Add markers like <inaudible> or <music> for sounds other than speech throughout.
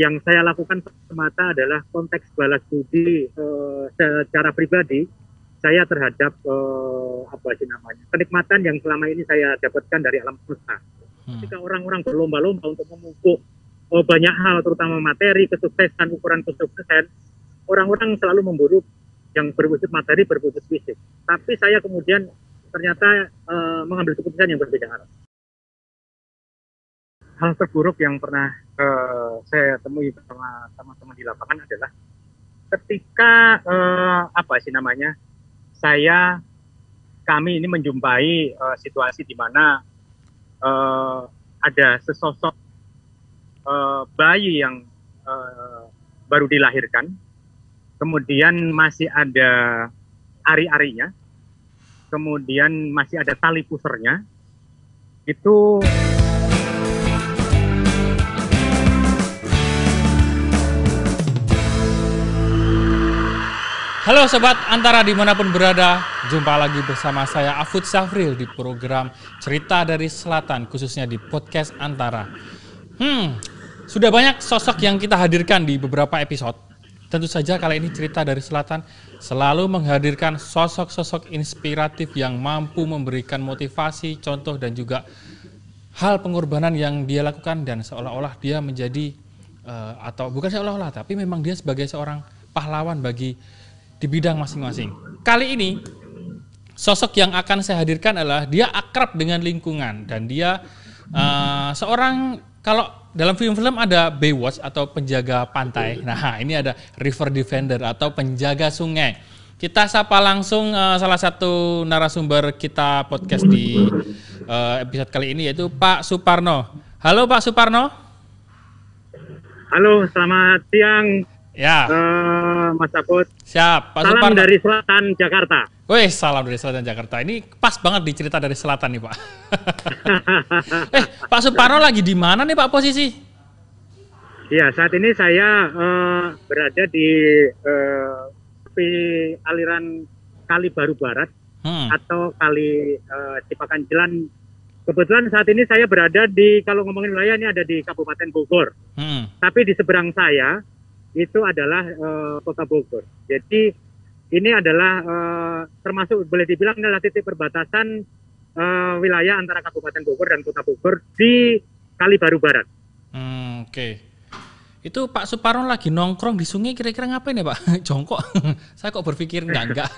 yang saya lakukan semata adalah konteks balas budi uh, secara pribadi saya terhadap uh, apa sih namanya kenikmatan yang selama ini saya dapatkan dari alam semesta. Hmm. Ketika orang-orang berlomba-lomba untuk memupuk uh, banyak hal, terutama materi, kesuksesan, ukuran kesuksesan, orang-orang selalu memburu yang berwujud materi, berwujud fisik. Tapi saya kemudian ternyata uh, mengambil keputusan yang berbeda arah. Hal terburuk yang pernah uh, saya temui bersama teman-teman di lapangan adalah ketika uh, apa sih namanya saya kami ini menjumpai uh, situasi di mana uh, ada sesosok uh, bayi yang uh, baru dilahirkan, kemudian masih ada ari-arinya, kemudian masih ada tali pusernya, itu Halo Sobat Antara di mana pun berada, jumpa lagi bersama saya Afud Syafril di program Cerita dari Selatan, khususnya di podcast Antara. Hmm, sudah banyak sosok yang kita hadirkan di beberapa episode. Tentu saja kali ini Cerita dari Selatan selalu menghadirkan sosok-sosok inspiratif yang mampu memberikan motivasi, contoh dan juga hal pengorbanan yang dia lakukan dan seolah-olah dia menjadi uh, atau bukan seolah-olah tapi memang dia sebagai seorang pahlawan bagi di bidang masing-masing. Kali ini sosok yang akan saya hadirkan adalah dia akrab dengan lingkungan dan dia uh, seorang kalau dalam film-film ada Baywatch atau penjaga pantai. Nah, ini ada river defender atau penjaga sungai. Kita sapa langsung uh, salah satu narasumber kita podcast di uh, episode kali ini yaitu Pak Suparno. Halo Pak Suparno. Halo, selamat siang Ya. Uh, Mas Apot. Siap. Pak salam Suparno. dari selatan Jakarta. Wih, salam dari selatan Jakarta. Ini pas banget dicerita dari selatan nih Pak. <laughs> eh, Pak Suparno lagi di mana nih Pak posisi? Ya, saat ini saya uh, berada di uh, aliran Kali Baru Barat hmm. atau Kali uh, Cipakan Jelan. Kebetulan saat ini saya berada di kalau ngomongin wilayah ini ada di Kabupaten Bogor. Hmm. Tapi di seberang saya itu adalah uh, kota Bogor. Jadi ini adalah uh, termasuk boleh dibilang adalah titik perbatasan uh, wilayah antara Kabupaten Bogor dan Kota Bogor di Kali Baru Barat. Hmm, Oke. Okay. Itu Pak Suparno lagi nongkrong di sungai kira-kira ngapain ya Pak? <laughs> Jongkok. <laughs> Saya kok berpikir enggak enggak.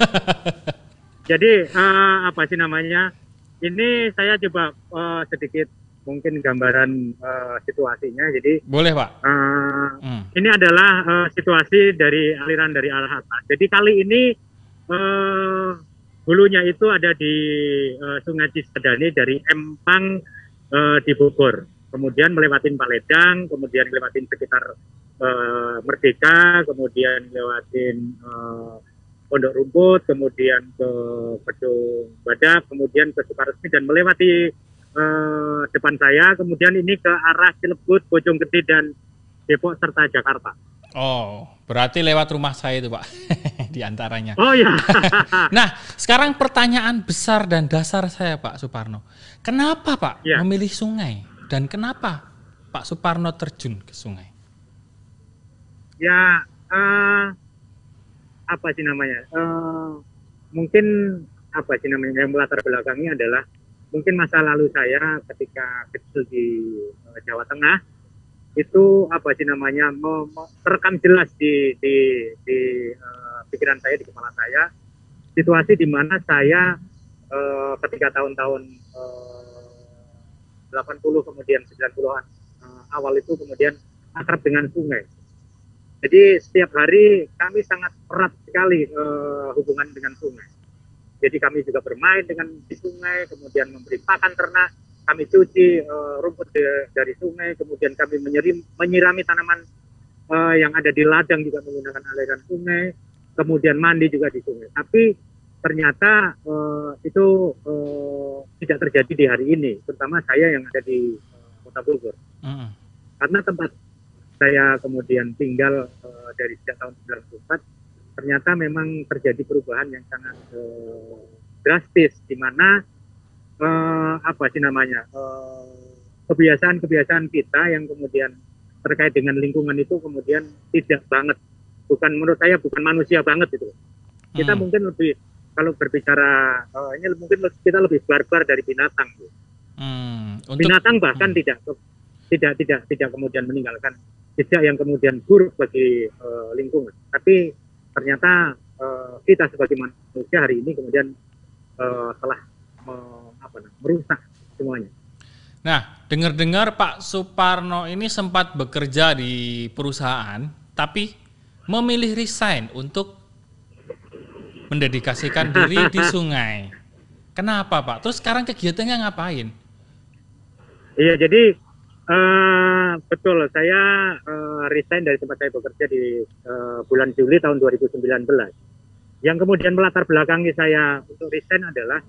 <laughs> Jadi uh, apa sih namanya? Ini saya coba uh, sedikit mungkin gambaran uh, situasinya. Jadi boleh pak. Uh, hmm. Ini adalah uh, situasi dari aliran dari Al Hatta. Jadi kali ini uh, hulunya itu ada di uh, Sungai Cisadane dari Empang uh, di Bogor. Kemudian melewatin Paledang, kemudian melewatin sekitar uh, Merdeka, kemudian lewatin uh, Pondok Rumput, kemudian ke Pedung Badak, kemudian ke Sukaresmi dan melewati eh, depan saya, kemudian ini ke arah Cilebut, Bojonggede dan Depok serta Jakarta. Oh, berarti lewat rumah saya itu Pak, <laughs> di antaranya. Oh iya. <laughs> nah, sekarang pertanyaan besar dan dasar saya Pak Suparno. Kenapa Pak ya. memilih sungai? Dan kenapa Pak Suparno terjun ke sungai? Ya, uh, apa sih namanya? Uh, mungkin apa sih namanya yang melatar belakangnya adalah mungkin masa lalu saya ketika kecil di uh, Jawa Tengah itu apa sih namanya terekam jelas di di, di uh, pikiran saya di kepala saya situasi di mana saya uh, ketika tahun-tahun uh, 80 kemudian 90-an uh, awal itu kemudian akrab dengan sungai. Jadi setiap hari kami sangat erat sekali uh, hubungan dengan sungai jadi kami juga bermain dengan di sungai, kemudian memberi pakan ternak, kami cuci uh, rumput de, dari sungai, kemudian kami menyirim, menyirami tanaman uh, yang ada di ladang juga menggunakan aliran sungai, kemudian mandi juga di sungai. Tapi ternyata uh, itu uh, tidak terjadi di hari ini, terutama saya yang ada di uh, Kota Bogor. Karena tempat saya kemudian tinggal uh, dari sejak tahun 94 ternyata memang terjadi perubahan yang sangat uh, drastis di mana uh, apa sih namanya kebiasaan-kebiasaan kita yang kemudian terkait dengan lingkungan itu kemudian tidak banget bukan menurut saya bukan manusia banget itu kita Hmm. mungkin lebih kalau berbicara eh, ini mungkin kita lebih barbar dari binatang Bu. Hmm, untuk binatang bahkan Hmm. tidak tidak tidak tidak kemudian meninggalkan jejak yang kemudian buruk bagi eh, lingkungan tapi ternyata eh, kita sebagai manusia hari ini kemudian eh, telah me- apa merusak semuanya Nah, dengar-dengar Pak Suparno ini sempat bekerja di perusahaan, tapi memilih resign untuk mendedikasikan diri di <laughs> sungai. Kenapa Pak? Terus sekarang kegiatannya ngapain? Iya, jadi eh, betul saya eh, resign dari tempat saya bekerja di eh, bulan Juli tahun 2019. Yang kemudian melatar belakangi saya untuk resign adalah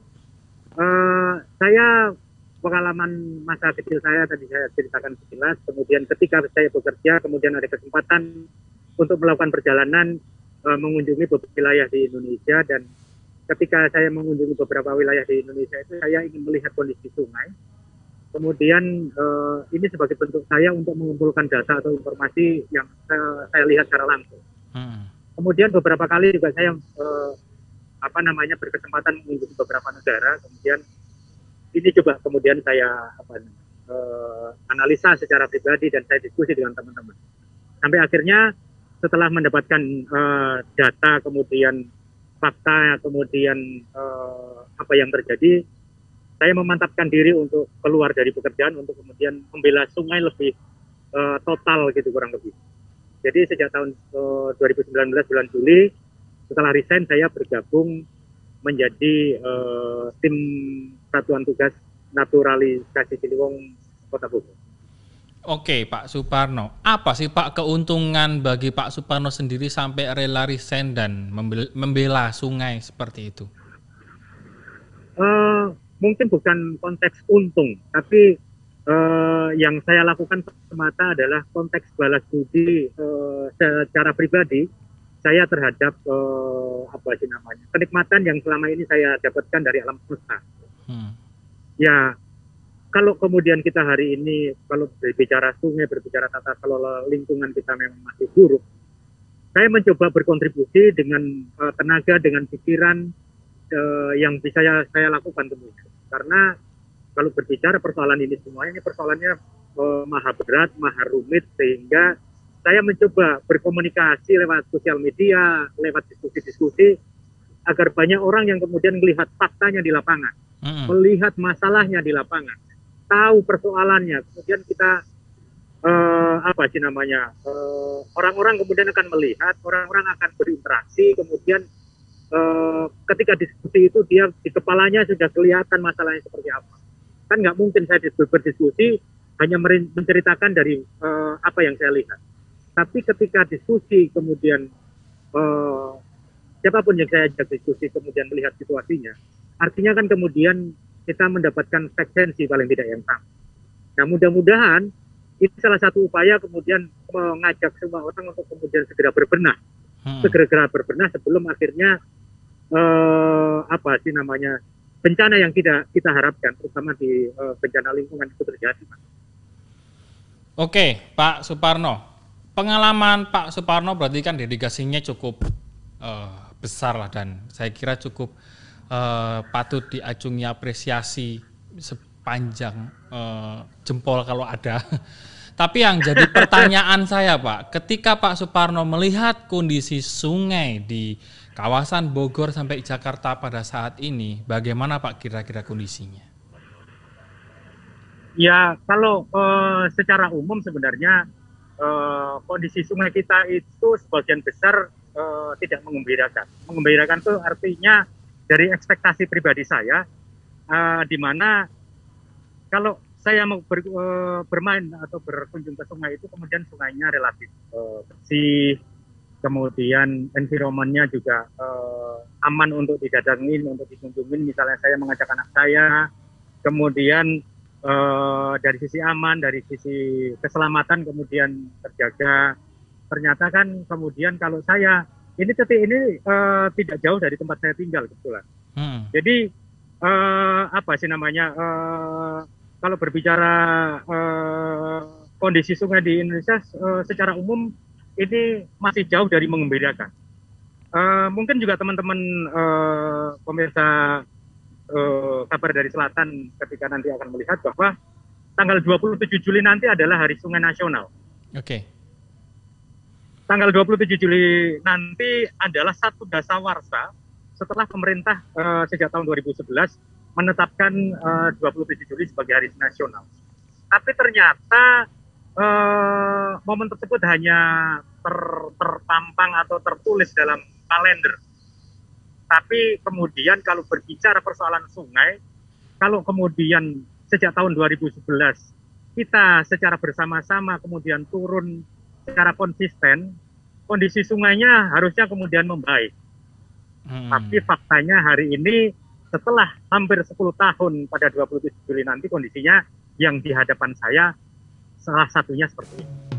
eh, saya pengalaman masa kecil saya tadi saya ceritakan sekilas. Kemudian ketika saya bekerja, kemudian ada kesempatan untuk melakukan perjalanan eh, mengunjungi beberapa wilayah di Indonesia dan ketika saya mengunjungi beberapa wilayah di Indonesia itu saya ingin melihat kondisi sungai kemudian eh, ini sebagai bentuk saya untuk mengumpulkan data atau informasi yang saya, saya lihat secara langsung. Hmm. Kemudian beberapa kali juga saya eh, apa namanya berkesempatan mengunjungi beberapa negara. Kemudian ini coba kemudian saya apa eh, analisa secara pribadi dan saya diskusi dengan teman-teman. Sampai akhirnya setelah mendapatkan eh, data kemudian fakta kemudian eh, apa yang terjadi saya memantapkan diri untuk keluar dari pekerjaan untuk kemudian membela sungai lebih eh, total gitu kurang lebih. Jadi sejak tahun eh, 2019 bulan Juli setelah resign saya bergabung menjadi eh, tim satuan tugas naturalisasi Ciliwung Kota Bogor. Oke Pak Suparno, apa sih Pak keuntungan bagi Pak Suparno sendiri sampai rela resign dan membel- membela sungai seperti itu? Eh, mungkin bukan konteks untung, tapi eh, yang saya lakukan semata adalah konteks balas budi eh, secara pribadi saya terhadap eh, apa sih namanya kenikmatan yang selama ini saya dapatkan dari alam semesta. Hmm. Ya, kalau kemudian kita hari ini kalau berbicara sungai, berbicara tata kelola lingkungan kita memang masih buruk, saya mencoba berkontribusi dengan eh, tenaga, dengan pikiran eh, yang bisa saya, saya lakukan tentunya. Karena kalau berbicara persoalan ini semuanya, ini persoalannya eh, maha berat, maha rumit, sehingga saya mencoba berkomunikasi lewat sosial media, lewat diskusi-diskusi, agar banyak orang yang kemudian melihat faktanya di lapangan Hmm. melihat masalahnya di lapangan, tahu persoalannya, kemudian kita eh, apa sih namanya eh, orang-orang kemudian akan melihat, orang-orang akan berinteraksi, kemudian eh, ketika diskusi itu dia di kepalanya sudah kelihatan masalahnya seperti apa. Kan nggak mungkin saya dis- berdiskusi hanya menceritakan dari eh, apa yang saya lihat. Tapi ketika diskusi kemudian eh, siapa pun yang saya ajak diskusi kemudian melihat situasinya, artinya kan kemudian kita mendapatkan frekuensi paling tidak yang sama. Nah mudah-mudahan ini salah satu upaya kemudian mengajak semua orang untuk kemudian segera berbenah, Hmm. segera berbenah sebelum akhirnya eh, apa sih namanya bencana yang tidak kita harapkan, terutama di eh, bencana lingkungan itu terjadi. Mas. Oke, Pak Suparno. Pengalaman Pak Suparno berarti kan dedikasinya cukup eh, besar lah dan saya kira cukup eh, patut diacungi apresiasi sepanjang eh, jempol kalau ada. Tapi yang jadi pertanyaan <laughs> saya Pak, ketika Pak Suparno melihat kondisi sungai di kawasan Bogor sampai Jakarta pada saat ini, bagaimana Pak kira-kira kondisinya? Ya, kalau eh, secara umum sebenarnya eh, kondisi sungai kita itu sebagian besar eh, tidak mengembirakan. Mengembirakan itu artinya dari ekspektasi pribadi saya, eh, di mana kalau saya mau ber- eh, bermain atau berkunjung ke sungai itu, kemudian sungainya relatif eh, bersih, kemudian environmentnya juga eh, aman untuk didatangin, untuk dikunjungin. Misalnya saya mengajak anak saya, kemudian eh, dari sisi aman, dari sisi keselamatan kemudian terjaga. Ternyata kan kemudian kalau saya ini titik ini eh, tidak jauh dari tempat saya tinggal kebetulan. Hmm. Jadi eh, apa sih namanya? eh, kalau berbicara eh, kondisi sungai di Indonesia uh, secara umum ini masih jauh dari mengembirakan. Uh, mungkin juga teman-teman uh, pemirsa uh, kabar dari selatan ketika nanti akan melihat bahwa tanggal 27 Juli nanti adalah Hari Sungai Nasional. Oke. Okay. Tanggal 27 Juli nanti adalah satu dasawarsa setelah pemerintah uh, sejak tahun 2011 menetapkan uh, 27 Juli sebagai Hari Nasional. Tapi ternyata uh, momen tersebut hanya ter, tertampang atau tertulis dalam kalender. Tapi kemudian kalau berbicara persoalan sungai, kalau kemudian sejak tahun 2011 kita secara bersama-sama kemudian turun secara konsisten, kondisi sungainya harusnya kemudian membaik. Hmm. Tapi faktanya hari ini setelah hampir 10 tahun pada 27 Juli nanti kondisinya yang di hadapan saya salah satunya seperti ini.